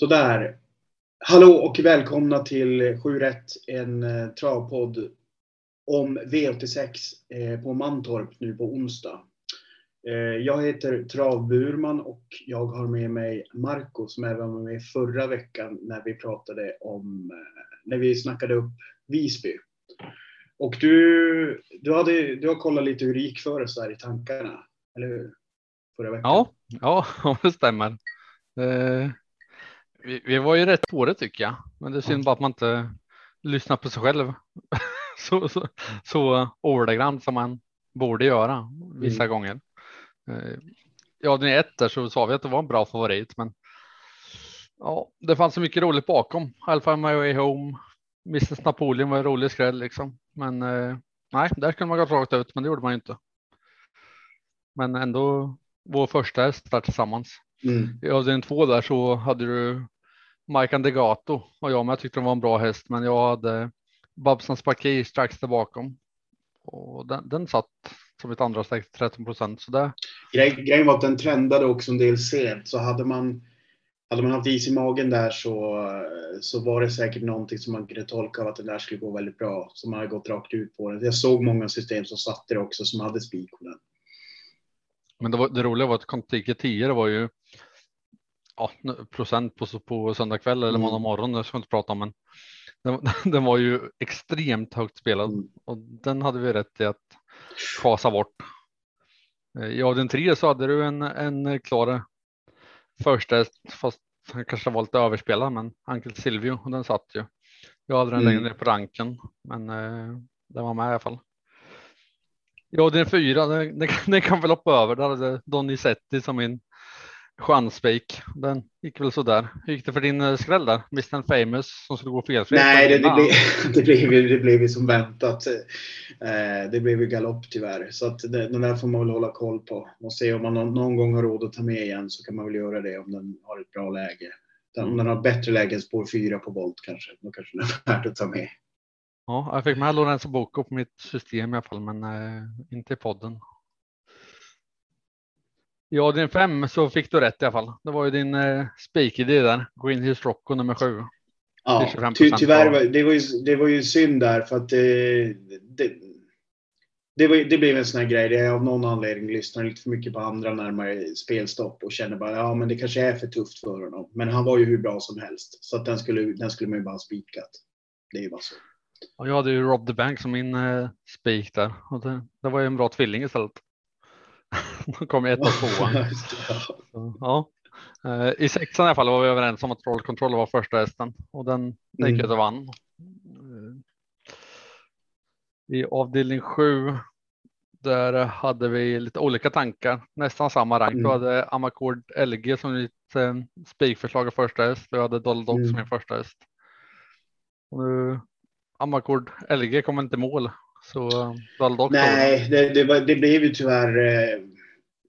Sådär. Hallå och välkomna till 7 rätt, en eh, travpodd om V86 eh, på Mantorp nu på onsdag. Eh, jag heter Trav Burman och jag har med mig Marco som även var med förra veckan när vi pratade om, när vi snackade upp Visby. Och du, du, hade, du har kollat lite hur det gick för oss där i tankarna, eller hur? Förra veckan. Ja, ja, det stämmer. Eh, vi, vi, var ju rätt på det tycker jag, men det är synd bara att man inte lyssnar på sig själv så, så, så ordagrant som man borde göra vissa mm. gånger. Eh, ja, den är ett där så sa vi att det var en bra favorit, men ja, det fanns så mycket roligt bakom. Alfa My Way Home, Mrs Napoleon var en rolig skräll liksom, men eh, nej, där kunde man gått rakt ut, men det gjorde man ju inte. Men ändå vår första häst där tillsammans. Mm. I avdelning två där så hade du Mike Andegato och jag, men jag tyckte det var en bra häst, men jag hade Babsan Spaki strax där bakom och den, den satt som ett andra streck 13 procent. Så det... Grej, grejen var att den trendade också en del sent, så hade man hade man haft is i magen där så, så var det säkert någonting som man kunde tolka av att den där skulle gå väldigt bra. Så man hade gått rakt ut på den. Jag såg många system som satte det också som hade spik på den. Men det, var, det roliga var att Contiki 10 var ju ja, procent på, på söndag kväll eller mm. måndag morgon. Det ska jag inte prata om, men den, den var ju extremt högt spelad mm. och den hade vi rätt i att schasa bort. Eh, I avdelning tre så hade du en, en klar första, fast han kanske var lite överspelad, men Ankel Silvio och den satt ju. Jag hade den mm. längre ner på ranken, men eh, den var med i alla fall. Ja, den fyra, den, den, den kan väl hoppa över. Där hade Donizetti som min chansspik. Den gick väl så där. Hur gick det för din eh, skräll där? Mr Famous som skulle gå felfritt? Nej, det, det, blev, det, blev, det blev som väntat. Eh, det blev ju galopp tyvärr. Så att det, den där får man väl hålla koll på och se om man någon gång har råd att ta med igen så kan man väl göra det om den har ett bra läge. Om den har bättre läge än spår 4 på volt kanske, då kanske den är värt att ta med. Ja, jag fick med Lorenzo Bocco på mitt system i alla fall, men eh, inte i podden. Ja, din fem så fick du rätt i alla fall. Det var ju din eh, spikidé där. Green Hills Rocco nummer sju. Ja, ty tyvärr var det, var ju, det var ju synd där för att det, det, det, var, det blev en sån här grej. Det är av någon anledning lyssnar lite för mycket på andra närmare spelstopp och känner bara ja, men det kanske är för tufft för honom. Men han var ju hur bra som helst så att den skulle, den skulle man ju bara spikat. Det är ju bara så. Och jag hade ju Rob the Bank som min eh, spik där och det, det var ju en bra tvilling istället. De kom ett och två. ja. Eh, I sexan i alla fall var vi överens om att Roll Control var första hästen och den, gick mm. vann. Eh, I avdelning sju där hade vi lite olika tankar, nästan samma rank. Mm. Du hade Amakord LG som ditt eh, spikförslag av första häst. Du hade Dollar Dog mm. som min första häst. Och nu, Amakord LG kom inte mål så Daldock Nej, det, det, var, det, blev ju tyvärr, eh,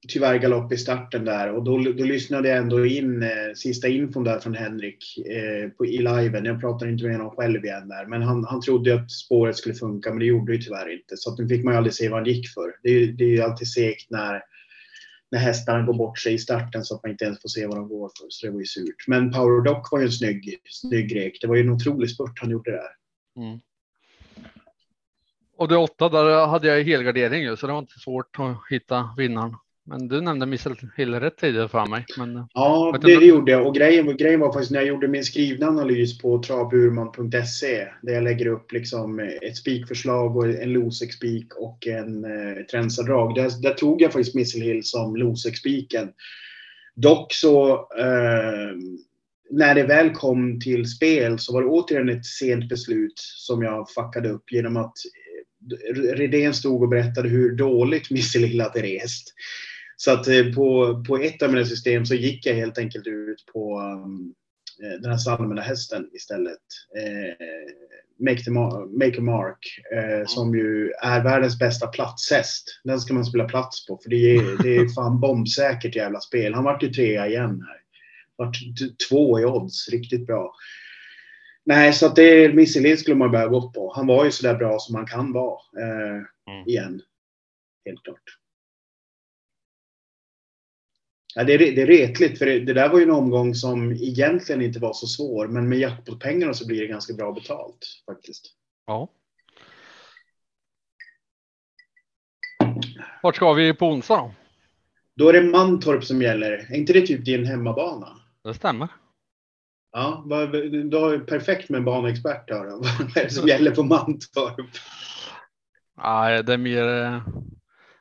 tyvärr galopp i starten där och då, då lyssnade jag ändå in eh, sista infon där från Henrik eh, på, i liven. Jag pratar inte med honom själv igen där, men han, han trodde att spåret skulle funka, men det gjorde ju tyvärr inte. Så att nu fick man ju aldrig se vad han gick för. Det, det är ju alltid segt när när hästarna går bort sig i starten så att man inte ens får se vad de går för. Så det var ju surt. Men Power Dock var ju en snygg, snygg rek. Det var ju en otrolig spurt han gjorde där. Mm. Och det åtta där hade jag helgardering ju, så det var inte svårt att hitta vinnaren. Men du nämnde Missile Hill rätt tidigare för mig. Men ja, det, det gjorde jag. Och grejen, grejen var faktiskt när jag gjorde min skrivna analys på travburman.se där jag lägger upp liksom ett spikförslag och en Losec-spik och en eh, trendsadrag. Där, där tog jag faktiskt Missile Hill som Losec-spiken. Dock så eh, när det väl kom till spel så var det återigen ett sent beslut som jag fuckade upp genom att eh, Redén stod och berättade hur dåligt Missilil hade rest. Så att eh, på, på ett av mina system så gick jag helt enkelt ut på um, eh, den här Salmena hästen istället. Eh, Make, the Make a Mark, eh, som ju är världens bästa platshäst. Den ska man spela plats på, för det är, det är fan bombsäkert jävla spel. Han vart ju trea igen här. Vart två i odds, riktigt bra. Nej, så att det Misselin skulle man börja gå på. Han var ju så där bra som man kan vara eh, mm. igen. Helt klart. Ja, det, är, det är retligt, för det, det, där var ju en omgång som egentligen inte var så svår, men med jackpot-pengarna så blir det ganska bra betalt faktiskt. Ja. Vart ska vi på onsdag då? Då är det Mantorp som gäller. Är inte det typ din hemmabana? Det stämmer. Ja, du har perfekt med en banexpert här. Vad är det som gäller på Mantorp? Ja, det är mer eh,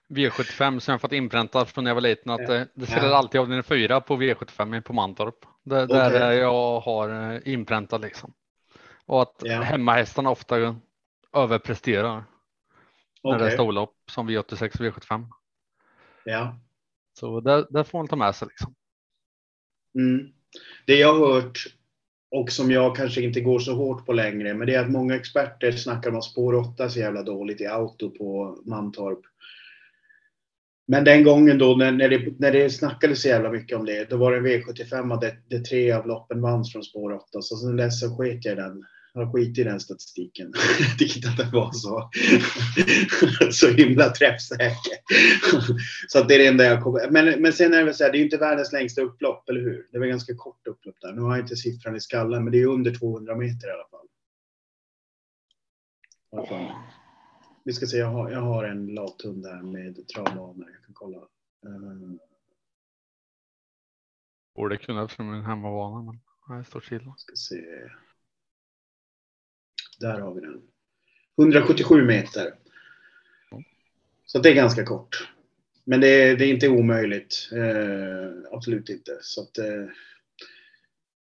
V75 som jag fått inpräntat från när jag var liten att det, det spelar ja. alltid avdelning fyra på V75 på Mantorp. Det, okay. Där jag har eh, inpräntat liksom. Och att ja. hemmahästarna ofta överpresterar. Okay. När det är storlopp som V86 och V75. Ja. Så det, det får man ta med sig liksom. Mm. Det jag har hört och som jag kanske inte går så hårt på längre, men det är att många experter snackar om att spår 8 så jävla dåligt i auto på Mantorp. Men den gången då när, när, det, när det snackades så jävla mycket om det, då var det en V75 där, där tre av loppen vanns från spår 8. Så sen dess så sket jag den. Jag skit i den statistiken. Jag tyckte att den var så, så himla träffsäker. så att det är det enda jag kommer... Men, men sen är det väl så här, det är ju inte världens längsta upplopp, eller hur? Det var ganska kort upplopp där. Nu har jag inte siffran i skallen, men det är under 200 meter i alla fall. Vi ska se, jag har, jag har en lathund där med travbanor. Jag kan kolla. Uh... Borde kunna från min hemmabana, men jag står stilla. Ska se. Där har vi den. 177 meter. Så det är ganska kort. Men det är, det är inte omöjligt. Eh, absolut inte. Så att, eh,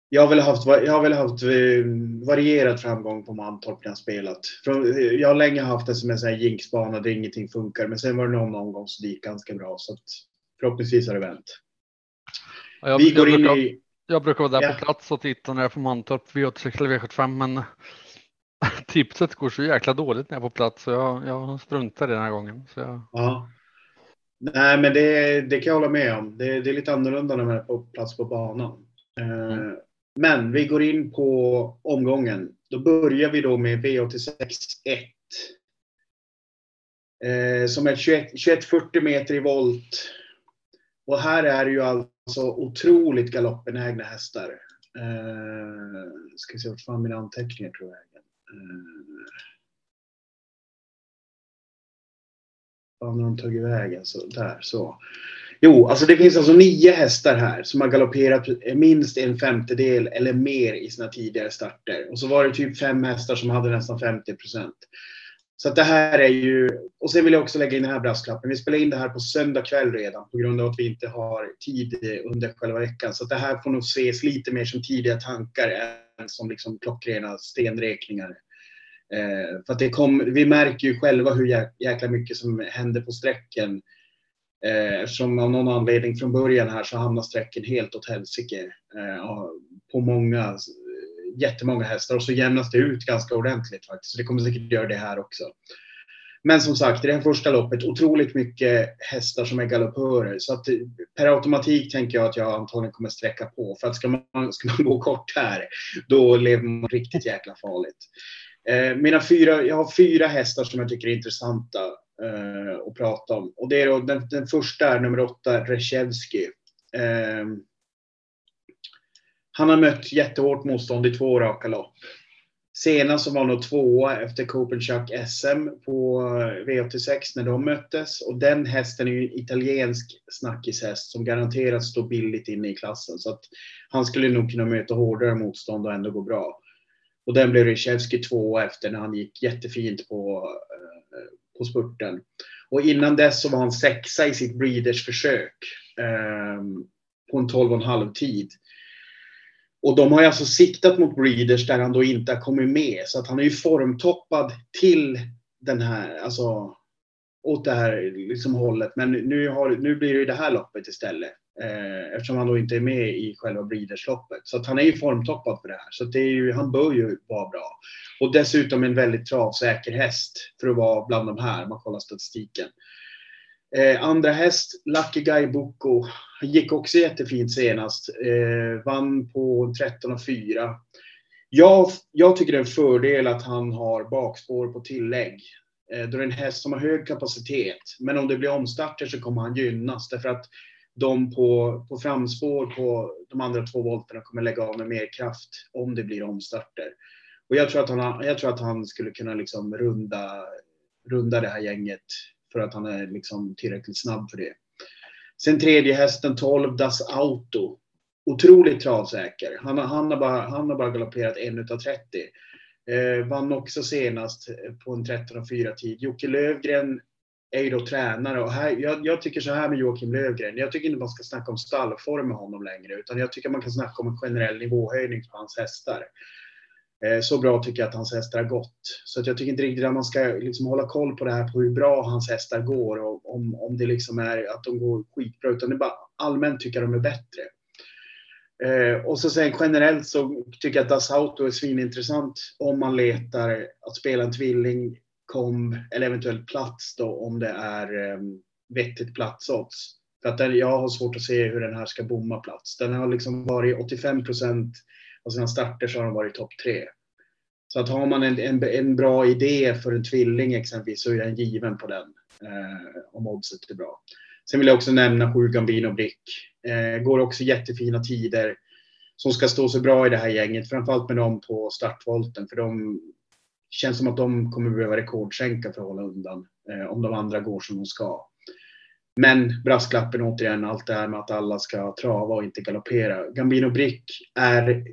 jag har väl haft, jag har väl haft eh, varierad framgång på Mantorp när jag spelat. Jag har länge haft det som en sån här jinxbana där ingenting funkar. Men sen var det någon omgång så det gick ganska bra. Så att förhoppningsvis har det vänt. Jag, Vi går jag, in brukar, i... jag brukar vara där ja. på plats och titta när jag är på Mantorp V86 eller V75. Men tipset går så jäkla dåligt när jag är på plats så jag, jag struntar den här gången. Så jag... Ja. Nej, men det, det kan jag hålla med om. Det, det är lite annorlunda när man är på plats på banan. Eh, mm. Men vi går in på omgången. Då börjar vi då med V86 1. Eh, som är 2140 meter i volt. Och här är det ju alltså otroligt galoppbenägna hästar. Eh, ska se vart fan mina anteckningar tror jag. Eh, fan har de tagit vägen? Så, alltså, där, så. Jo, alltså det finns alltså nio hästar här som har galopperat minst en femtedel eller mer i sina tidigare starter. Och så var det typ fem hästar som hade nästan 50 procent. Så att det här är ju, och sen vill jag också lägga in den här brasklappen. Vi spelar in det här på söndag kväll redan på grund av att vi inte har tid under själva veckan. Så att det här får nog ses lite mer som tidiga tankar som liksom klockrena stenräkningar. Eh, för att det kom, vi märker ju själva hur jäkla mycket som händer på sträcken. Eh, eftersom av någon anledning från början här så hamnar sträcken helt åt helsike. Eh, på många, jättemånga hästar och så jämnas det ut ganska ordentligt faktiskt. Så det kommer säkert göra det här också. Men som sagt, i det här första loppet, otroligt mycket hästar som är galoppörer. Så att per automatik tänker jag att jag antagligen kommer sträcka på. För att ska man, ska man gå kort här, då lever man riktigt jäkla farligt. Eh, mina fyra, jag har fyra hästar som jag tycker är intressanta eh, att prata om. Och det är då, den, den första är nummer åtta, Reshevsky. Eh, han har mött jättehårt motstånd i två raka lopp. Senast så var nog tvåa efter Copenhagen SM på eh, V86 när de möttes. Och den hästen är ju en italiensk snackishäst som garanterat står billigt inne i klassen. Så att han skulle nog kunna möta hårdare motstånd och ändå gå bra. Och den blev Ryszewski tvåa efter när han gick jättefint på, eh, på spurten. Och innan dess så var han sexa i sitt Breeders försök eh, på en 12,5 tid. Och de har ju alltså siktat mot Breeders där han då inte har kommit med. Så att han är ju formtoppad till den här, alltså åt det här liksom hållet. Men nu, har, nu blir det det här loppet istället. Eh, eftersom han då inte är med i själva Breeders-loppet. Så att han är ju formtoppad för det här. Så det är ju, han bör ju vara bra. Och dessutom en väldigt travsäker häst för att vara bland de här, om man kollar statistiken. Eh, andra häst, Lucky Guy Boko, gick också jättefint senast. Eh, vann på 13,4. Jag, jag tycker det är en fördel att han har bakspår på tillägg. Eh, då är det en häst som har hög kapacitet. Men om det blir omstarter så kommer han gynnas. Därför att de på, på framspår på de andra två volterna kommer lägga av med mer kraft om det blir omstarter. Och jag tror att han, jag tror att han skulle kunna liksom runda, runda det här gänget för att han är liksom tillräckligt snabb för det. Sen tredje hästen 12, Das Auto. Otroligt travsäker. Han, han, har, bara, han har bara galopperat en utav 30. Eh, vann också senast på en 13,4 tid. Jocke Lövgren är ju då tränare och här, jag, jag, tycker så här med Joakim Lövgren. Jag tycker inte man ska snacka om stallform med honom längre, utan jag tycker man kan snacka om en generell nivåhöjning på hans hästar. Eh, så bra tycker jag att hans hästar har gått. Så att jag tycker inte riktigt att man ska liksom hålla koll på det här på hur bra hans hästar går och om, om det liksom är att de går skitbra, utan det är bara allmänt tycker jag de är bättre. Eh, och så sen generellt så tycker jag att Das Auto är svinintressant om man letar att spela en tvilling, kom eller eventuellt plats då om det är eh, vettigt platsodds. För att den, jag har svårt att se hur den här ska bomma plats. Den har liksom varit 85 procent av sina starter så har de varit topp tre. Så att har man en, en, en, bra idé för en tvilling exempelvis så är den given på den eh, om oddset är bra. Sen vill jag också nämna sju Gambino Brick. Eh, går också jättefina tider som ska stå så bra i det här gänget, framförallt med dem på startvolten, för de känns som att de kommer behöva rekordsänka för att hålla undan eh, om de andra går som de ska. Men brasklappen återigen, allt det här med att alla ska trava och inte galoppera. Gambino Brick är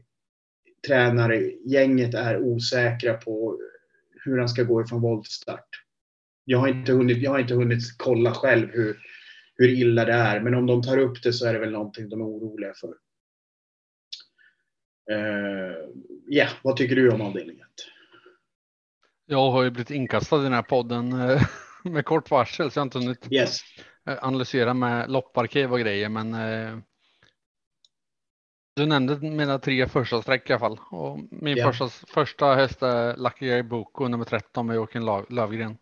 tränare, gänget är osäkra på hur han ska gå ifrån voltstart. Jag har inte hunnit, jag har inte hunnit kolla själv hur, hur illa det är, men om de tar upp det så är det väl någonting de är oroliga för. Ja, uh, yeah, vad tycker du om avdelningen? Jag har ju blivit inkastad i den här podden eh, med kort varsel så jag har inte hunnit yes. Eh, analysera med lopparkiv och grejer, men du nämnde mina tre första streck i alla fall. Och min yeah. första, första häst är Lucky Gary Boko nummer 13 med Joakim Lövgren.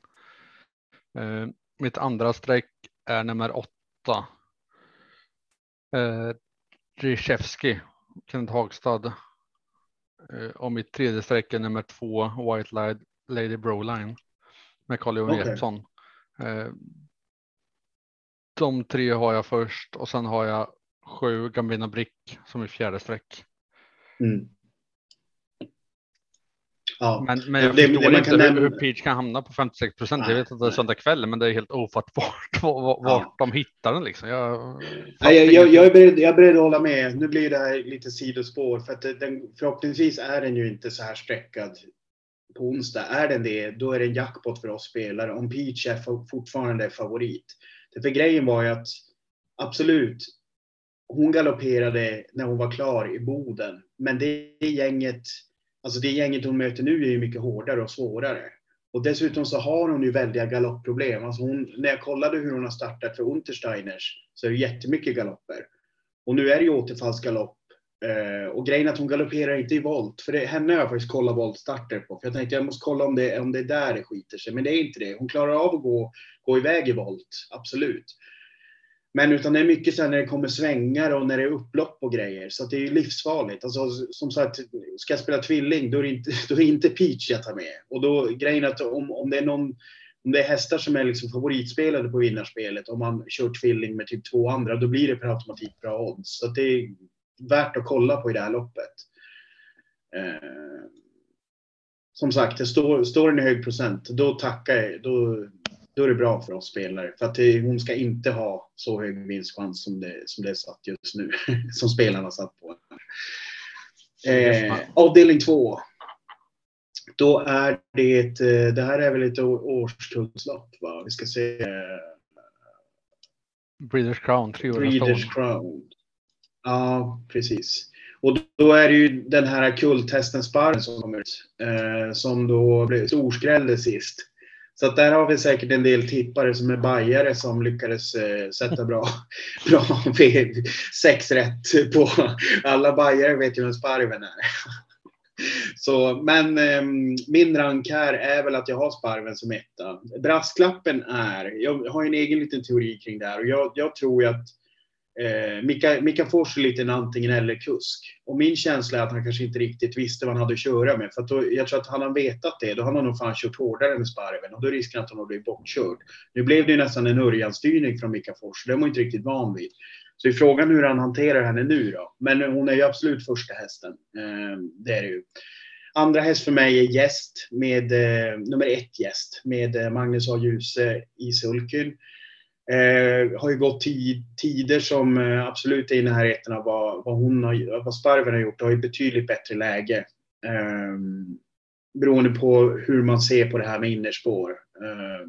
Uh, mitt andra streck är nummer 8. Uh, Ryszewski, Kenneth Hagstad. Uh, och mitt tredje streck är nummer 2 White Light Lady Broline med Carl Johan okay. Jeppsson. Uh, de tre har jag först och sen har jag sju Gambina Brick som är fjärde streck. Mm. Ja. Men, men jag det, förstår det inte hur, hur Peach kan hamna på 56 procent. Jag vet att det är söndag kväll, men det är helt ofattbart vart ja. de hittar den. Liksom. Jag, Nej, jag, jag, jag, är beredd, jag är beredd att hålla med. Nu blir det här lite sidospår, för att den, förhoppningsvis är den ju inte så här sträckad på onsdag. Är den det, då är det en jackpot för oss spelare. Om Peach är fortfarande favorit. För grejen var ju att absolut, hon galopperade när hon var klar i Boden. Men det gänget, alltså det gänget hon möter nu är ju mycket hårdare och svårare. Och dessutom så har hon ju väldiga galoppproblem. Alltså hon, när jag kollade hur hon har startat för Untersteiners så är det jättemycket galopper. Och nu är det ju återfallsgalopp. Eh, och grejen är att hon galopperar inte i volt. För det, henne har jag faktiskt kollat voltstarter på. För jag tänkte jag måste kolla om det, om det är där det skiter sig. Men det är inte det. Hon klarar av att gå, gå iväg i volt, absolut. Men utan det är mycket så när det kommer svängar och när det är upplopp och grejer. Så det är livsfarligt. Alltså, som sagt, ska jag spela tvilling, då är det inte, då är det inte Peach jag tar med. Och då grejen att om, om det är någon om det är hästar som är liksom favoritspelade på vinnarspelet, om man kör tvilling med typ två andra, då blir det per automatik bra odds. Så det är värt att kolla på i det här loppet. Eh, som sagt, det står, står den i hög procent, då tackar jag. Då, då är det bra för oss spelare. För att det, hon ska inte ha så hög vinstchans som det, som det är satt just nu. som spelarna satt på. Eh, avdelning två. Då är det, eh, det här är väl ett årskullslopp va? Vi ska se. Breeders Crown, Breeders Crown. Ja, precis. Och då är det ju den här kulthästen Sparren som kommer ut. Eh, som då blev storskrällde sist. Så att där har vi säkert en del tippare som är bajare som lyckades eh, sätta bra, bra sex rätt på alla bajare vet ju vem Sparven är. Så, men eh, min rank här är väl att jag har Sparven som etta. Brasklappen är, jag har en egen liten teori kring det här och jag, jag tror ju att Eh, Mika, Mika Fors är lite en antingen eller kusk. Och min känsla är att han kanske inte riktigt visste vad han hade att köra med. För att då, jag tror att han har vetat det, då har han nog fan kört hårdare med sparven och då är risken att han har blivit bortkörd. Nu blev det ju nästan en Örjan-styrning från Mika Fors, det är man inte riktigt van vid. Så är frågan hur han hanterar henne nu då. Men hon är ju absolut första hästen. Eh, det är det ju. Andra häst för mig är Gäst med eh, nummer ett Gäst med eh, Magnus A. Djuse i sulkyn. Eh, har ju gått tider som eh, absolut är i närheten av vad, vad, hon har, vad Sparven har gjort. Har ju betydligt bättre läge. Eh, beroende på hur man ser på det här med innerspår. Eh,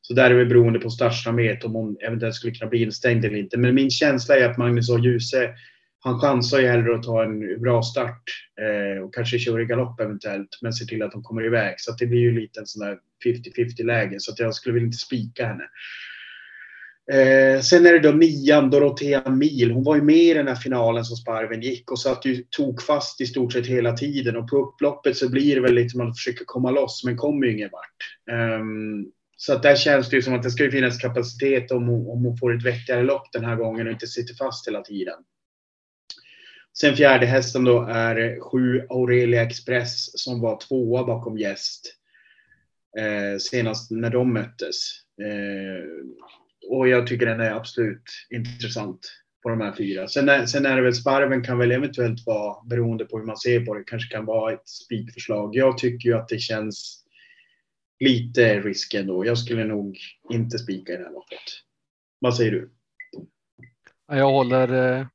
så där är det beroende på startsamhet om hon eventuellt skulle kunna bli instängd eller inte. Men min känsla är att Magnus A. Djuse han chansar ju hellre att ta en bra start eh, och kanske kör i galopp eventuellt, men ser till att de kommer iväg. Så det blir ju lite en sån där 50-50 läge, så att jag skulle vilja inte spika henne. Eh, sen är det då nian, Dorotea Mil. Hon var ju med i den här finalen som Sparven gick och satt ju tokfast i stort sett hela tiden. Och på upploppet så blir det väl lite som att man försöker komma loss, men kommer ju ingen vart. Um, så att där känns det ju som att det ska finnas kapacitet om hon, om hon får ett vettigare lopp den här gången och inte sitter fast hela tiden. Sen fjärde hästen då är sju Aurelia Express som var tvåa bakom gäst eh, senast när de möttes. Eh, och jag tycker den är absolut intressant på de här fyra. Sen är, sen är det väl sparven kan väl eventuellt vara, beroende på hur man ser på det, kanske kan vara ett spikförslag. Jag tycker ju att det känns lite risk ändå. Jag skulle nog inte spika i det här loppet. Vad säger du? Jag håller eh,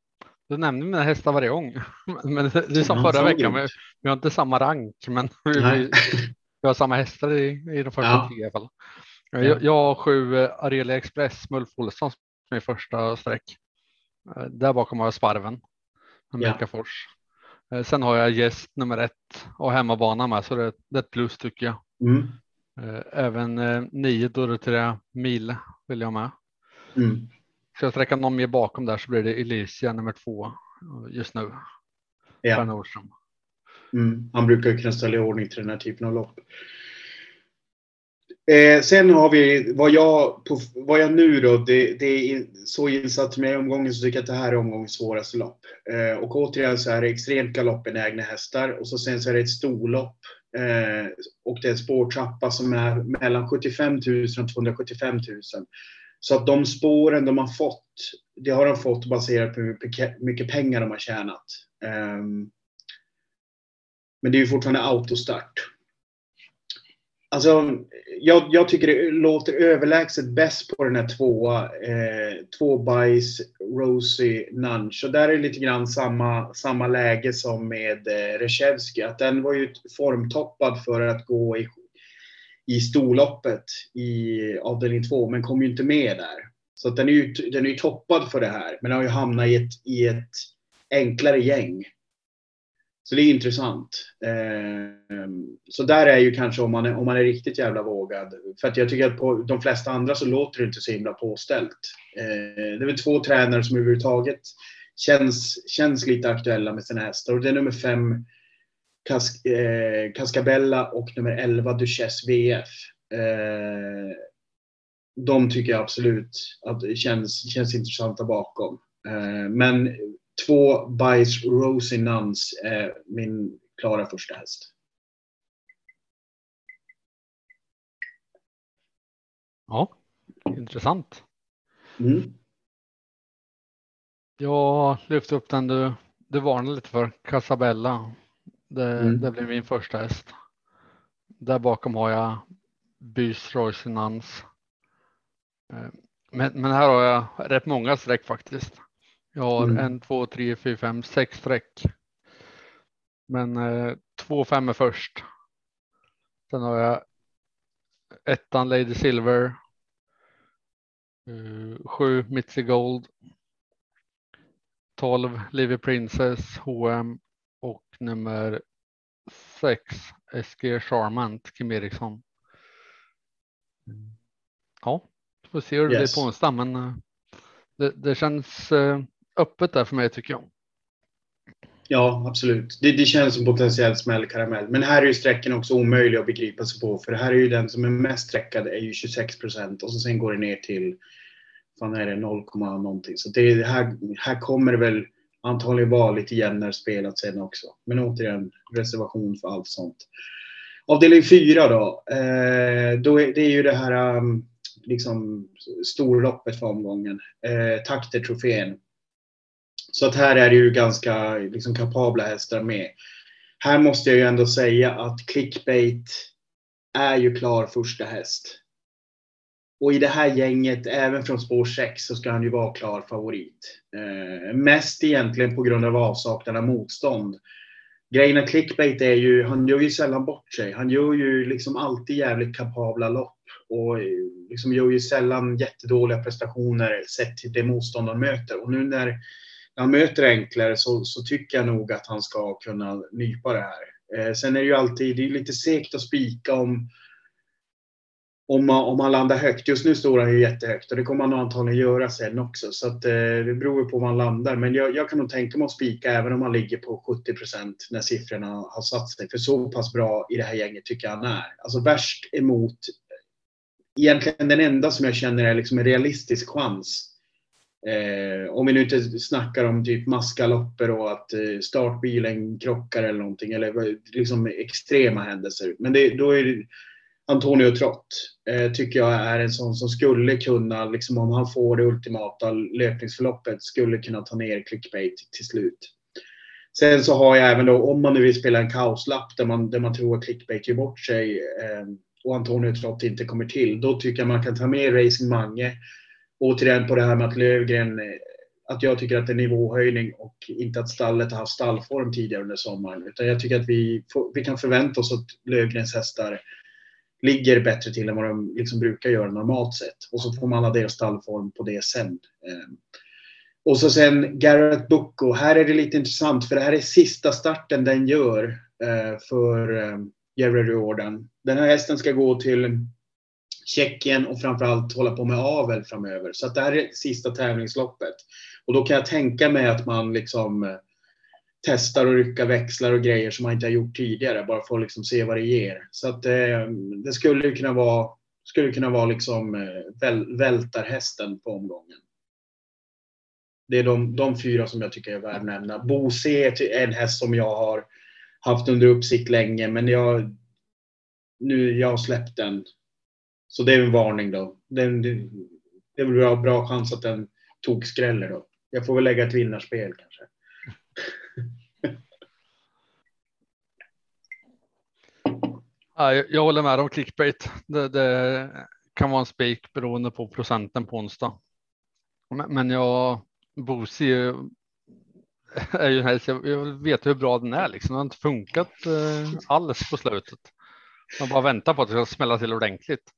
du nämner mina hästar varje gång. Men det är som förra veckan. Vi, vi har inte samma rank, men vi, vi har samma hästar i, i de första ja. tio i alla fall. Jag, jag har sju eh, Arelia Express, Mulf Olsson som är första streck. Eh, där bakom har jag Sparven, Amerika ja. Fors. Eh, sen har jag gäst nummer ett och hemmabana med, så det, det är ett plus tycker jag. Mm. Även nio Dorotea Mil vill jag med. Mm. Ska jag sträcka någon mer bakom där så blir det Elysia nummer två just nu. Ja. Nordström. Mm. Han brukar kunna ställa i ordning till den här typen av lopp. Eh, sen har vi vad jag, på, vad jag nu då, det, det är så insatt med omgången så tycker jag att det här är omgångens svåraste lopp. Eh, och återigen så är det extremt galoppbenägna hästar och så sen så är det ett storlopp eh, och det är en spårtrappa som är mellan 75 000 och 275 000. Så att de spåren de har fått, det har de fått baserat på hur mycket pengar de har tjänat. Ehm, men det är ju fortfarande autostart. Alltså, jag, jag, tycker det låter överlägset bäst på den här tvåa. Eh, två bajs, Rosie, Nunch. Och där är det lite grann samma, samma läge som med eh, Reshevsky. Att den var ju formtoppad för att gå i i storloppet i avdelning två, men kom ju inte med där. Så den är ju, den är ju toppad för det här, men har ju hamnat i ett, i ett enklare gäng. Så det är intressant. Ehm, så där är ju kanske om man är, om man är riktigt jävla vågad. För att jag tycker att på de flesta andra så låter det inte så himla påställt. Ehm, det är väl två tränare som överhuvudtaget känns, känns lite aktuella med sina hästar. Och det är nummer fem, Kas, eh, Cascabella och nummer 11 Duchess VF. Eh, de tycker jag absolut att det känns, känns intressanta bakom. Eh, men två Bice Rosie Nuns är min klara första häst. Ja, intressant. Mm. Jag lyfte upp den du, du varnade lite för, Casabella. Det, mm. det blir min första häst. Där bakom har jag Bys Roycenans. Eh, men, men här har jag rätt många streck faktiskt. Jag har mm. en, två, tre, fyra, fem, sex streck. Men eh, två fem är först. Sen har jag ettan Lady Silver. Uh, sju Mitzi Gold. 12 Livy Princess H&M och nummer sex SG Charmant Kim Eriksson. Ja, får se hur det yes. blir på onsdag, men eh, det, det, känns eh, öppet där för mig tycker jag. Ja, absolut. Det, det känns som potentiellt smällkaramell. Men här är ju sträckan också omöjlig att begripa sig på. För det här är ju den som är mest sträckad är ju 26 procent och så sen går det ner till fan är det 0, någonting. Så det här, här kommer det väl antagligen vara lite jämnare spelat sen också. Men återigen, reservation för allt sånt. Avdelning fyra då. Eh, då är, det är ju det här um, liksom storloppet för omgången. Eh, Takter-trofén. Så att här är det ju ganska liksom, kapabla hästar med. Här måste jag ju ändå säga att clickbait är ju klar första häst. Och i det här gänget, även från spår 6, så ska han ju vara klar favorit. Eh, mest egentligen på grund av avsaknad av motstånd. Grejen med clickbait är ju, han gör ju sällan bort sig. Han gör ju liksom alltid jävligt kapabla lopp och eh, liksom gör ju sällan jättedåliga prestationer sett till det motstånd han möter. Och nu när när han möter enklare så, så tycker jag nog att han ska kunna nypa det här. Eh, sen är det ju alltid, det är lite segt att spika om om man, om man landar högt. Just nu står han ju jättehögt och det kommer han antagligen göra sen också. Så att, eh, det beror på var han landar. Men jag, jag kan nog tänka mig att spika även om han ligger på 70 procent när siffrorna har satt sig. För så pass bra i det här gänget tycker jag han är. Alltså värst emot egentligen den enda som jag känner är liksom en realistisk chans. Eh, om vi nu inte snackar om typ maskalopper och att eh, startbilen krockar eller någonting. Eller liksom extrema händelser. Men det, då är det, Antonio Trott eh, tycker jag är en sån som skulle kunna, liksom om han får det ultimata löpningsförloppet, skulle kunna ta ner clickbait till slut. Sen så har jag även då, om man nu vill spela en kaoslapp där man, där man tror att clickbait gör bort sig eh, och Antonio Trott inte kommer till, då tycker jag man kan ta med Racing Mange. Återigen på det här med att Lövgren, eh, att jag tycker att det är nivåhöjning och inte att stallet har haft stallform tidigare under sommaren. Utan jag tycker att vi, får, vi kan förvänta oss att Lövgrens hästar ligger bättre till än vad de liksom brukar göra normalt sett. Och så får man addera stallform på det sen. Ehm, och så sen Garrett Bucco. Här är det lite intressant för det här är sista starten den gör eh, för ehm, Jerry Riordan. Den här hästen ska gå till Tjeckien och framförallt hålla på med avel framöver. Så att det här är sista tävlingsloppet. Och då kan jag tänka mig att man liksom eh, testar och rycka växlar och grejer som man inte har gjort tidigare. Bara för att liksom se vad det ger. Så att eh, det skulle kunna vara, skulle kunna vara liksom eh, väl, vältarhästen på omgången. Det är de, de fyra som jag tycker är värda att nämna. Bose är en häst som jag har haft under uppsikt länge, men jag, nu, jag har släppt den. Så det är en varning då. Den, det, det är väl bra, bra chans att den tog skräller då. Jag får väl lägga ett vinnarspel kanske. Ja, jag håller med om clickbait. Det, det kan vara en spik beroende på procenten på onsdag. Men, men jag, Bosi är ju helst, jag vet hur bra den är liksom. Den har inte funkat eh, alls på slutet. Man bara väntar på att det ska smälla till ordentligt.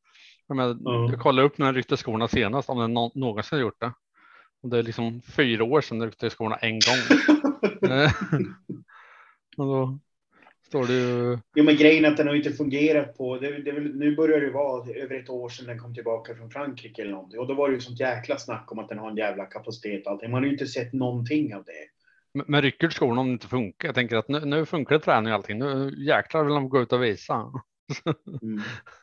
Jag, menar, mm. jag kollade upp när den ryckte skorna senast, om den någonsin har gjort det. Och det är liksom fyra år sedan den ryckte skorna en gång. Eh, och då står det ju. Jo, men grejen är att den har inte fungerat på. Det, det, nu börjar det vara över ett år sedan den kom tillbaka från Frankrike eller någonting. Och då var det ju sånt jäkla snack om att den har en jävla kapacitet och allting. Man har ju inte sett någonting av det. Men, men rycker skorna om det inte funkar? Jag tänker att nu, nu funkar det träning och allting. Nu jäklar vill de gå ut och visa. Mm.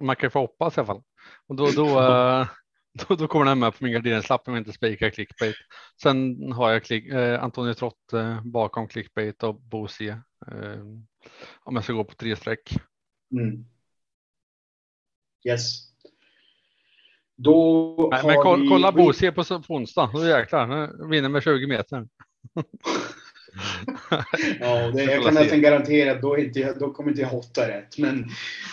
Man kan ju få hoppas i alla fall. Och då, då, eh, då, då kommer den med på min garderingslapp om jag inte spikar clickbait. Sen har jag klick, eh, Antonio Trott eh, bakom clickbait och Bosie eh, om jag ska gå på tre streck. Mm. Yes. Då Nej, men kolla, kolla Bosie på, på onsdag. Då jäklar, vinner med 20 meter. ja, det, jag kan nästan garantera att då, inte, då kommer inte jag hotta rätt. Men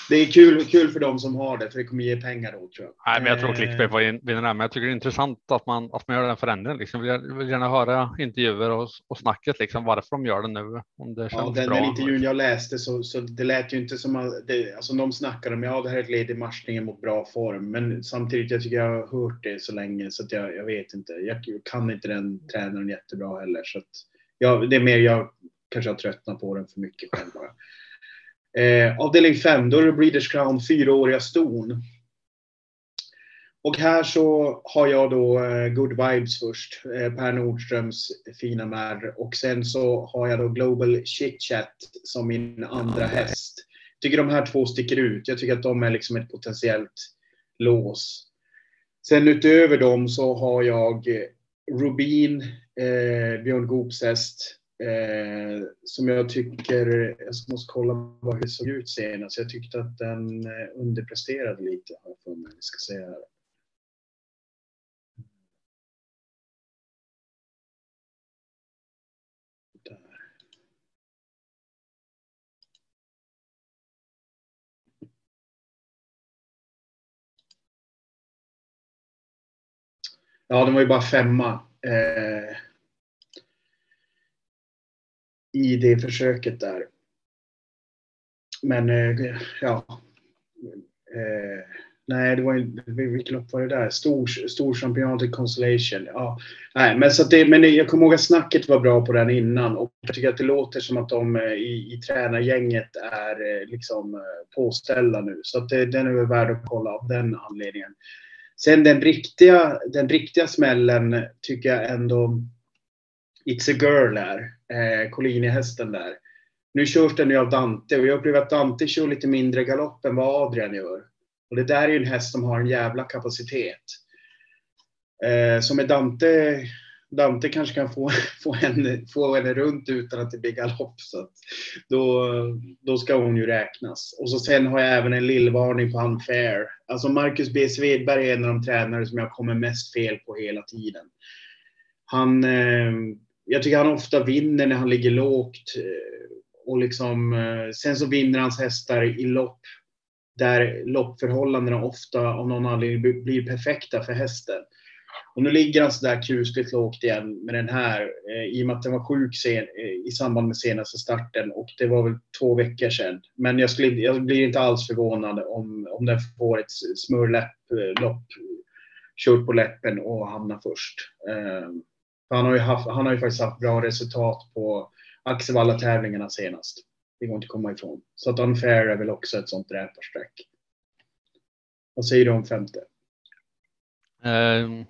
det är kul, kul för dem som har det, för det kommer ge pengar då tror jag. Nej, men jag tror Clickbait var vinner men jag tycker det är intressant att man, att man gör den förändringen. Liksom. Jag vill gärna höra intervjuer och, och snacket, liksom, varför de gör det nu. Om det ja, den, bra. den intervjun jag läste så, så det lät ju inte som att det, alltså, de snackar om ja, det här är ett led i matchningen mot bra form. Men samtidigt, jag tycker jag har hört det så länge så att jag, jag vet inte. Jag kan inte den tränaren jättebra heller. Så att, ja, det är mer jag kanske har tröttnat på den för mycket själv bara. Eh, avdelning 5, då är det Breeders Crown fyraåriga ston. Och här så har jag då eh, Good Vibes först, eh, Per Nordströms fina märr. Och sen så har jag då Global Chit Chat som min andra häst. Jag tycker de här två sticker ut. Jag tycker att de är liksom ett potentiellt lås. Sen utöver dem så har jag Rubin, eh, Björn Goops häst. Eh, som jag tycker, jag måste kolla vad det såg ut senast. Jag tyckte att den eh, underpresterade lite. Har för mig. Ska Ja, den var ju bara femma. Eh, I det försöket där. Men eh, ja. Eh, nej, det var ju, vilket lopp var det där? Stor, stor championatet Constellation. Ja, nej, men, så det, men jag kommer ihåg att snacket var bra på den innan och jag tycker att det låter som att de eh, i, i tränargänget är eh, liksom eh, påställda nu. Så att det, den är väl värd att kolla av den anledningen. Sen den riktiga, den riktiga smällen tycker jag ändå It's a Girl är. Eh, Collini-hästen där. Nu körs den ju av Dante och jag upplever att Dante kör lite mindre galopp än vad Adrian gör. Och det där är ju en häst som har en jävla kapacitet. Eh, så med Dante, Dante kanske kan få, få, henne, få henne runt utan att det blir galopp. Så då, då ska hon ju räknas. Och så sen har jag även en lillvarning på Unfair. Alltså Marcus B. Svedberg är en av de tränare som jag kommer mest fel på hela tiden. Han, eh, jag tycker han ofta vinner när han ligger lågt. Eh, och liksom, eh, sen så vinner hans hästar i lopp där loppförhållandena ofta av någon anledning blir perfekta för hästen. Och nu ligger han sådär kusligt lågt igen med den här eh, i och med att den var sjuk sen, eh, i samband med senaste starten och det var väl två veckor sedan. Men jag, skulle, jag blir inte alls förvånad om, om den får ett smörläpp-lopp eh, kört på läppen och hamnar först. Eh, han har, ju haft, han har ju faktiskt haft bra resultat på Axevalla-tävlingarna senast. Det går inte att komma ifrån. Så att Unfair är väl också ett sånt dräparstreck. Vad säger du om femte? Um,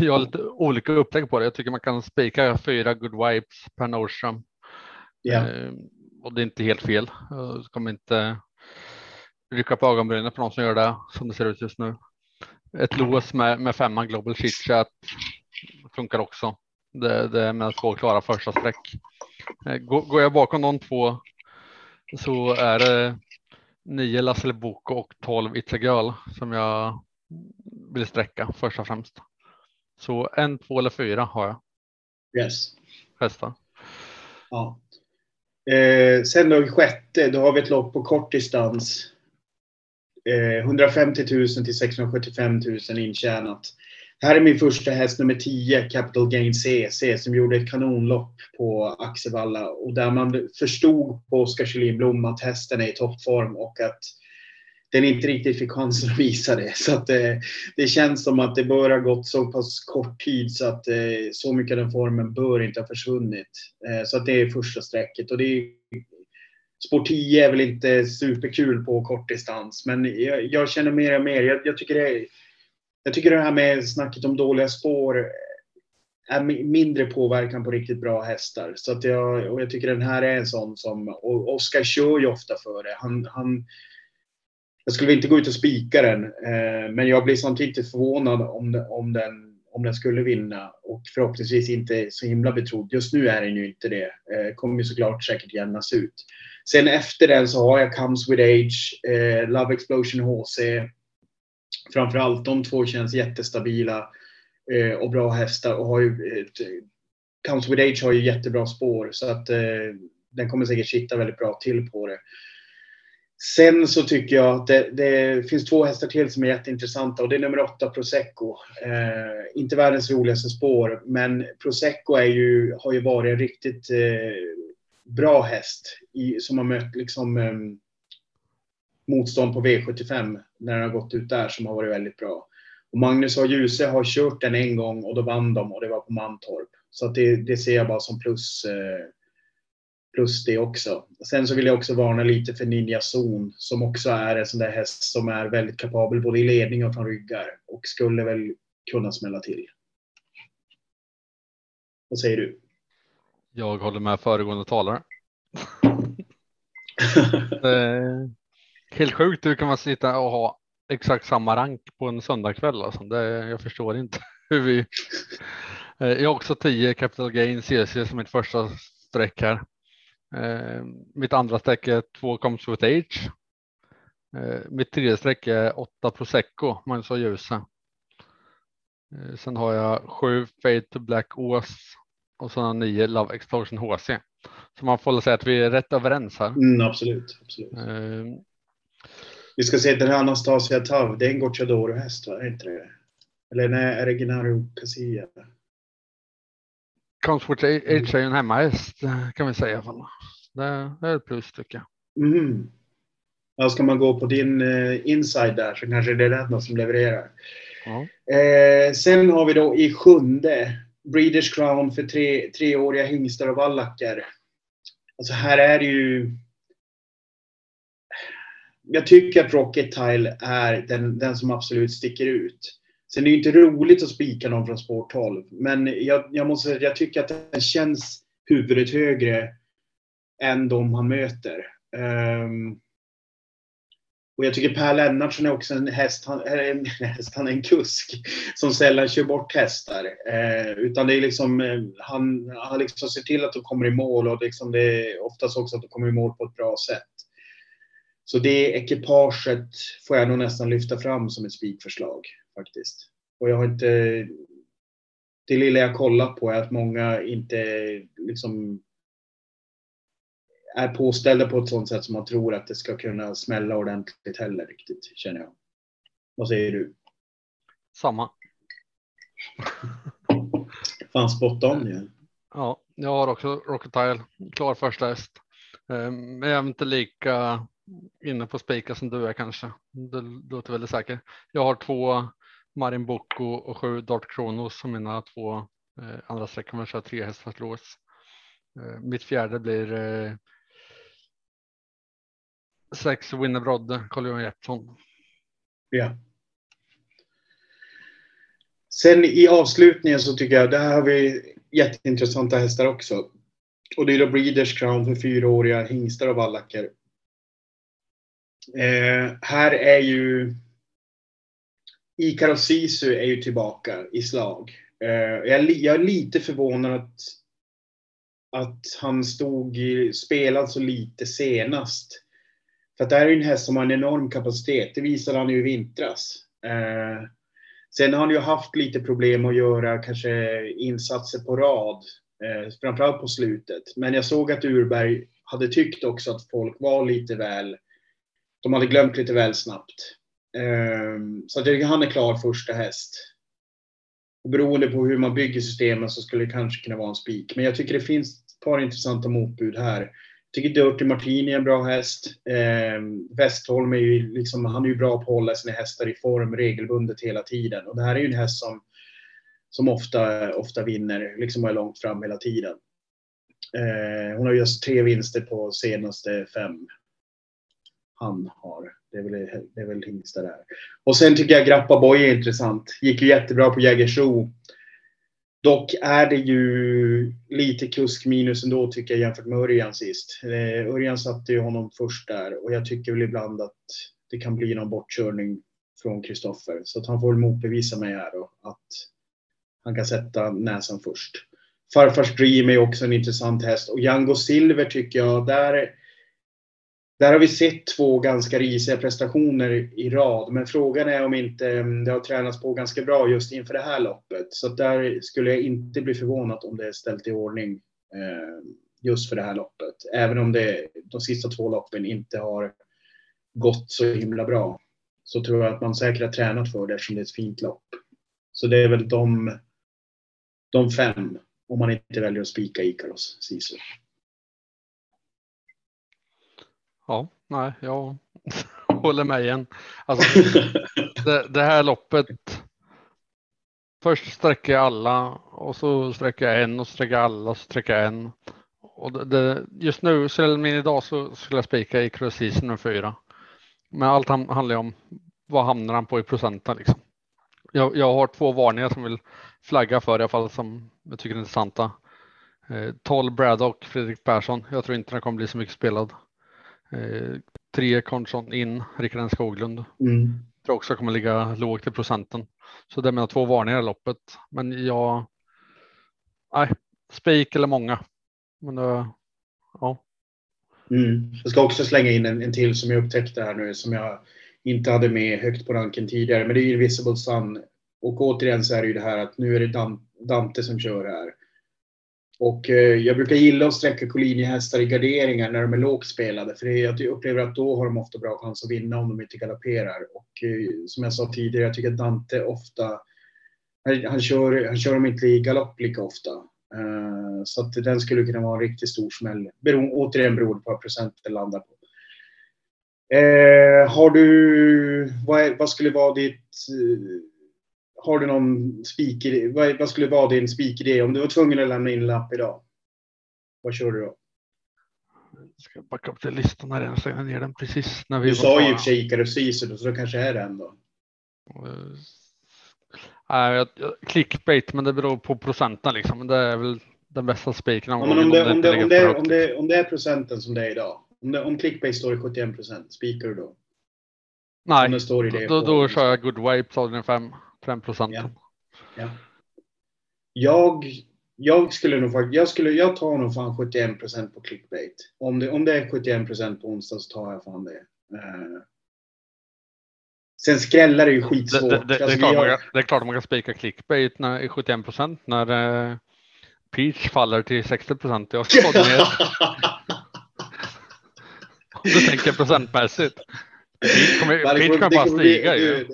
jag har lite olika upplägg på det. Jag tycker man kan spika fyra good vibes per Nordström. Yeah. Och det är inte helt fel. Jag kommer inte rycka på ögonbrynen på någon som gör det som det ser ut just nu. Ett lås med, med femman Global Chitchat funkar också. Det, det är med två klara första streck. Eh, går jag bakom de två så är det nio Lasse Boko och 12 It's a Girl som jag vill sträcka först och främst. Så en, två eller fyra har jag. Yes. Hästar. Ja. Eh, sen då sjätte, då har vi ett lopp på kort distans. Eh, 150 000 till 675 000 intjänat. Här är min första häst nummer 10, Capital Gain CC, som gjorde ett kanonlopp på Axevalla och där man förstod på Oskar Kjellin att hästen är i toppform och att den inte riktigt fick chansen att visa det. Så att det, eh, det känns som att det bör ha gått så pass kort tid så att eh, så mycket av den formen bör inte ha försvunnit. Eh, så att det är första strecket. Och det är, Sport 10 är väl inte superkul på kortdistans, men jag, jag, känner mer och mer. Jag, jag tycker det är jag tycker det här med snacket om dåliga spår är mindre påverkan på riktigt bra hästar. Så att jag, och jag tycker den här är en sån som, och Oskar kör ju ofta för det. Han, han, jag skulle inte gå ut och spika den, eh, men jag blir samtidigt typ förvånad om, om, den, om den skulle vinna och förhoppningsvis inte så himla betrodd. Just nu är den ju inte det. Eh, kommer ju såklart säkert jämnas ut. Sen efter den så har jag Comes With Age, eh, Love Explosion HC, framförallt de två känns jättestabila eh, och bra hästar och har ju eh, Comes with Age har ju jättebra spår så att eh, den kommer säkert sitta väldigt bra till på det. Sen så tycker jag att det, det, finns två hästar till som är jätteintressanta och det är nummer åtta Prosecco. Eh, inte världens roligaste spår, men Prosecco är ju, har ju varit en riktigt eh, bra häst i, som har mött liksom eh, motstånd på V75 när den har gått ut där som har varit väldigt bra. Och Magnus och Ljuse har kört den en gång och då vann de och det var på Mantorp. Så att det, det ser jag bara som plus, eh, plus det också. Sen så vill jag också varna lite för Ninja Zon som också är en sån där häst som är väldigt kapabel både i ledning och från ryggar och skulle väl kunna smälla till. Vad säger du? Jag håller med föregående talare. Eh, Helt sjukt hur kan man sitta och ha exakt samma rank på en söndagkväll. Alltså. Det, jag förstår inte hur vi. Eh, jag har också 10 capital gain CC som mitt första streck här. Eh, mitt andra streck är 2 comes with age. Eh, mitt tredje streck är 8 prosecco, Magnus och Ljuse. Sen har jag 7 Fade to Black Ås och så 9 Love Explosion HC. Så man får säga att vi är rätt överens här. Mm, absolut. absolut. Vi ska se den här Anastasia Tav, det är en Gocciadoro-häst, va? Är inte det? Eller nej, är det Genaro Casilla? Comfort Age är ju en hemmahäst kan vi säga i alla fall. Det är ett plus tycker jag. Mm. Ja, ska man gå på din eh, inside där så kanske det är den som levererar. Ja. Eh, sen har vi då i sjunde Breeders Crown för tre, treåriga hingstar och vallackar. Alltså här är det ju... Jag tycker att Rocket Tile är den, den som absolut sticker ut. Sen är det inte roligt att spika någon från spår 12, men jag, jag måste säga att jag tycker att den känns huvudet högre än de han möter. Um, och jag tycker Per Lennartsson är också en häst, han, är en, häst, han är en kusk som sällan kör bort hästar. Eh, utan det är liksom, eh, han, han liksom ser till att de kommer i mål och liksom det är oftast också att de kommer i mål på ett bra sätt. Så det ekipaget får jag nog nästan lyfta fram som ett spikförslag faktiskt. Och jag har inte... Det lilla jag kollat på är att många inte liksom är påställda på ett sånt sätt som man tror att det ska kunna smälla ordentligt heller riktigt, känner jag. Vad säger du? Samma. Fan spot on ju. Ja, jag har också Rocket Tile, klar första häst. Ehm, men jag är inte lika inne på spika som du är kanske. Det låter väldigt säkert. Jag har två Marin Bocco och sju Dart Kronos som mina två eh, andra streck kommer köra tre hästar lås. Eh, mitt fjärde blir eh, sex Winnerbrodde, Carl-Johan Jeppsson. Ja. Sen i avslutningen så tycker jag, det här har vi jätteintressanta hästar också. Och det är då Breeders Crown för fyraåriga hingstar och vallacker. Eh, här är ju Ikaro Sisu är ju tillbaka i slag. Eh, jag, jag, är lite förvånad att, att han stod i, spelad så lite senast. För att det här är ju en häst som har en enorm kapacitet. Det visade han ju i vintras. Eh, sen har han ju haft lite problem att göra kanske insatser på rad. Eh, framförallt på slutet. Men jag såg att Urberg hade tyckt också att folk var lite väl... De hade glömt lite väl snabbt. Ehm, så att han är klar första häst. Och beroende på hur man bygger systemen så skulle det kanske kunna vara en spik. Men jag tycker det finns ett par intressanta motbud här Jag tycker Dirty Martini är en bra häst. Ehm, Westholm är ju liksom, han är ju bra på att hålla sina hästar i form regelbundet hela tiden. Och det här är ju en häst som, som ofta, ofta vinner, liksom är långt fram hela tiden. Ehm, hon har just tre vinster på senaste fem han har. Det är väl, det är väl hingstar där. Och sen tycker jag Grappa Boy är intressant. Gick ju jättebra på Jägersro. Dock är det ju lite kuskminus ändå tycker jag jämfört med Örjan sist. Eh, Örjan satte ju honom först där och jag tycker väl ibland att det kan bli någon bortkörning från Kristoffer. Så att han får väl motbevisa mig här då att han kan sätta näsan först. Farfars Dream är också en intressant häst och Django Silver tycker jag, där där har vi sett två ganska risiga prestationer i rad, men frågan är om inte mm, det har tränats på ganska bra just inför det här loppet. Så där skulle jag inte bli förvånad om det är ställt i ordning eh, just för det här loppet. Även om det, de sista två loppen inte har gått så himla bra. Så tror jag att man säkert har tränat för det eftersom det är ett fint lopp. Så det är väl de, de fem, om man inte väljer att spika Ikaros Sisu. Ja, nej, jag håller med igen. Alltså, det, det, här loppet. Först sträcker jag alla och så sträcker jag en och sträcker alla och så sträcker jag en. Och det, det, just nu, så idag så skulle jag spika i Cruise nummer fyra. Men allt handlar om vad hamnar han på i procenten liksom. Jag, jag har två varningar som vill flagga för i alla fall som jag tycker är intressanta. Eh, 12 Braddock, Fredrik Persson. Jag tror inte den kommer bli så mycket spelad. Eh, tre Konson in, Rickard Skoglund. Mm. Tror också kommer ligga lågt i procenten. Så det är mina två varningar i loppet. Men jag. Nej, spik eller många. Men det, ja. Mm. Jag ska också slänga in en, en till som jag upptäckte här nu som jag inte hade med högt på ranken tidigare. Men det är ju Visible Sun. Och återigen så är det ju det här att nu är det Dante som kör här. Och eh, jag brukar gilla att sträcka Collini-hästar i garderingar när de är lågt spelade. För jag upplever att då har de ofta bra chans att vinna om de inte galopperar. Och eh, som jag sa tidigare, jag tycker att Dante ofta Han, han, kör, han kör dem inte i galopp lika ofta. Eh, så att den skulle kunna vara en riktigt stor smäll. Bero, återigen beroende på vad procenten landar på. Har du, vad, är, vad, skulle vara ditt, har du någon spikidé, vad, vad skulle vara din spikidé om du var tvungen att lämna in en lapp idag? Vad kör du då? Jag ska backa upp till listan här igen, slänga ner den precis när vi Du sa ju i och för sig Icarus Season, så det kanske är den då. Nej, clickbait, men det beror på procenten liksom. Det är väl den bästa spiken. Ja, om, det, om, det, om, det, om, det, om det är procenten som det är idag. Om, det, om clickbait står i 71 procent, spikar du då? Nej, då, då, då kör jag good wipe, den 5 procent. Ja. ja. Jag, jag skulle nog jag skulle, jag tar nog fan 71 procent på clickbait. Om det, om det är 71 procent på onsdag så tar jag fan det. Uh, Sen skrällar det ju skitsvårt. Det, det, det, alltså, är, klart man, det är klart man kan spika clickbait när, i 71 procent när uh, Peach faller till 60 procent. Jag ska ner. Om du tänker procentmässigt. Peach kommer, Peach kommer, bara stiga ju. Det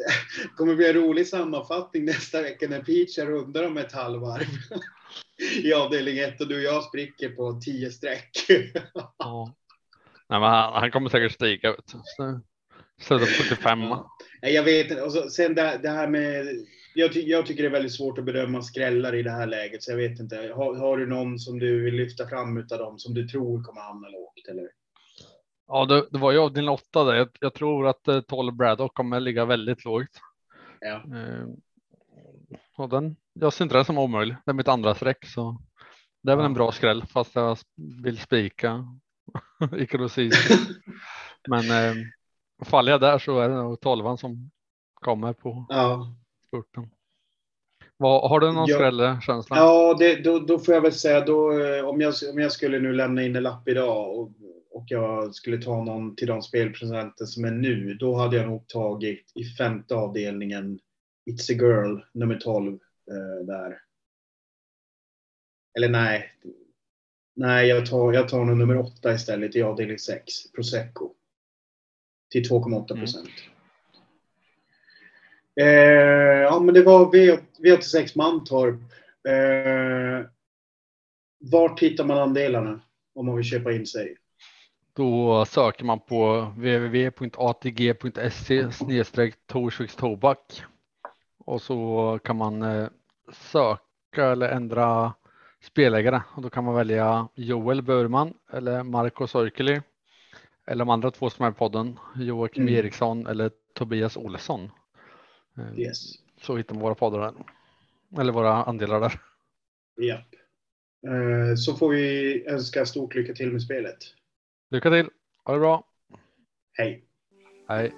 kommer bli en rolig sammanfattning nästa vecka när Peach är rundar om ett halvvarv i avdelning 1 och du och jag spricker på 10 streck. ja. Nej, han, han kommer säkert stiga. Vet du. Sluta 75. Ja. Jag vet inte. Och så, sen det, det här med jag, ty jag, tycker det är väldigt svårt att bedöma skrällar i det här läget, så jag vet inte. Har, har du någon som du vill lyfta fram utav dem som du tror kommer hamna lågt? Eller? Ja, det, det var ju av din åtta där. Jag, jag tror att eh, 12 Braddock kommer ligga väldigt lågt. Ja. Eh, och den, jag ser inte den som omöjlig. Det är mitt andra streck, så det är väl en bra skräll, fast jag vill spika Ikarosis. Men eh, faller jag där så är det nog tolvan som kommer på ja. spurten. Vad, har du någon ja. känsla? Ja, det, då, då, får jag väl säga då eh, om jag, om jag skulle nu lämna in en lapp idag och, och jag skulle ta någon till de spelprocenten som är nu, då hade jag nog tagit i femte avdelningen It's a girl nummer 12 eh, där. Eller nej. Nej, jag tar, jag tar nog nummer 8 istället i avdelning 6, Prosecco till 2,8 procent. Mm. Eh, ja, men det var v, V86 Mantorp. Eh, vart hittar man andelarna om man vill köpa in sig? Då söker man på www.atg.se Torsviks tobak och så kan man eh, söka eller ändra spelägare och då kan man välja Joel Burman eller Marco Sorkeli eller de andra två som är i podden, Joakim mm. Eriksson eller Tobias Olsson. Eh, yes. Så hittar man våra poddar där. Eller våra andelar där. Ja. Eh, så får vi önska stort lycka till med spelet. Lycka till. Ha det bra. Hej. Hej.